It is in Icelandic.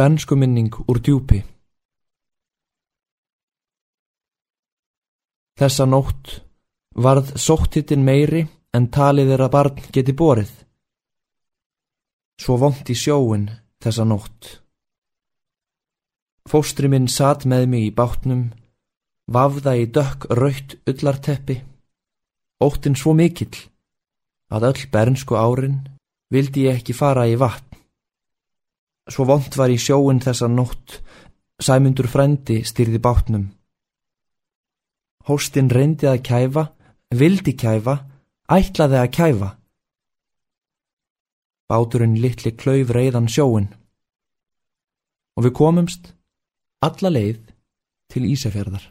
Bernskuminning úr djúpi Þessa nótt varð sóttittin meiri en talið er að barn geti borið. Svo vond í sjóin þessa nótt. Fóstri minn satt með mig í bátnum, vafða í dökk raukt ullarteppi, óttinn svo mikill að öll bernsku árin vildi ég ekki fara í vatn. Svo vond var í sjóin þessa nótt, sæmundur frendi styrði bátnum. Hóstinn reyndi að kæfa, vildi kæfa, ætlaði að kæfa. Báturinn litli klauf reyðan sjóin og við komumst alla leið til Ísafjörðar.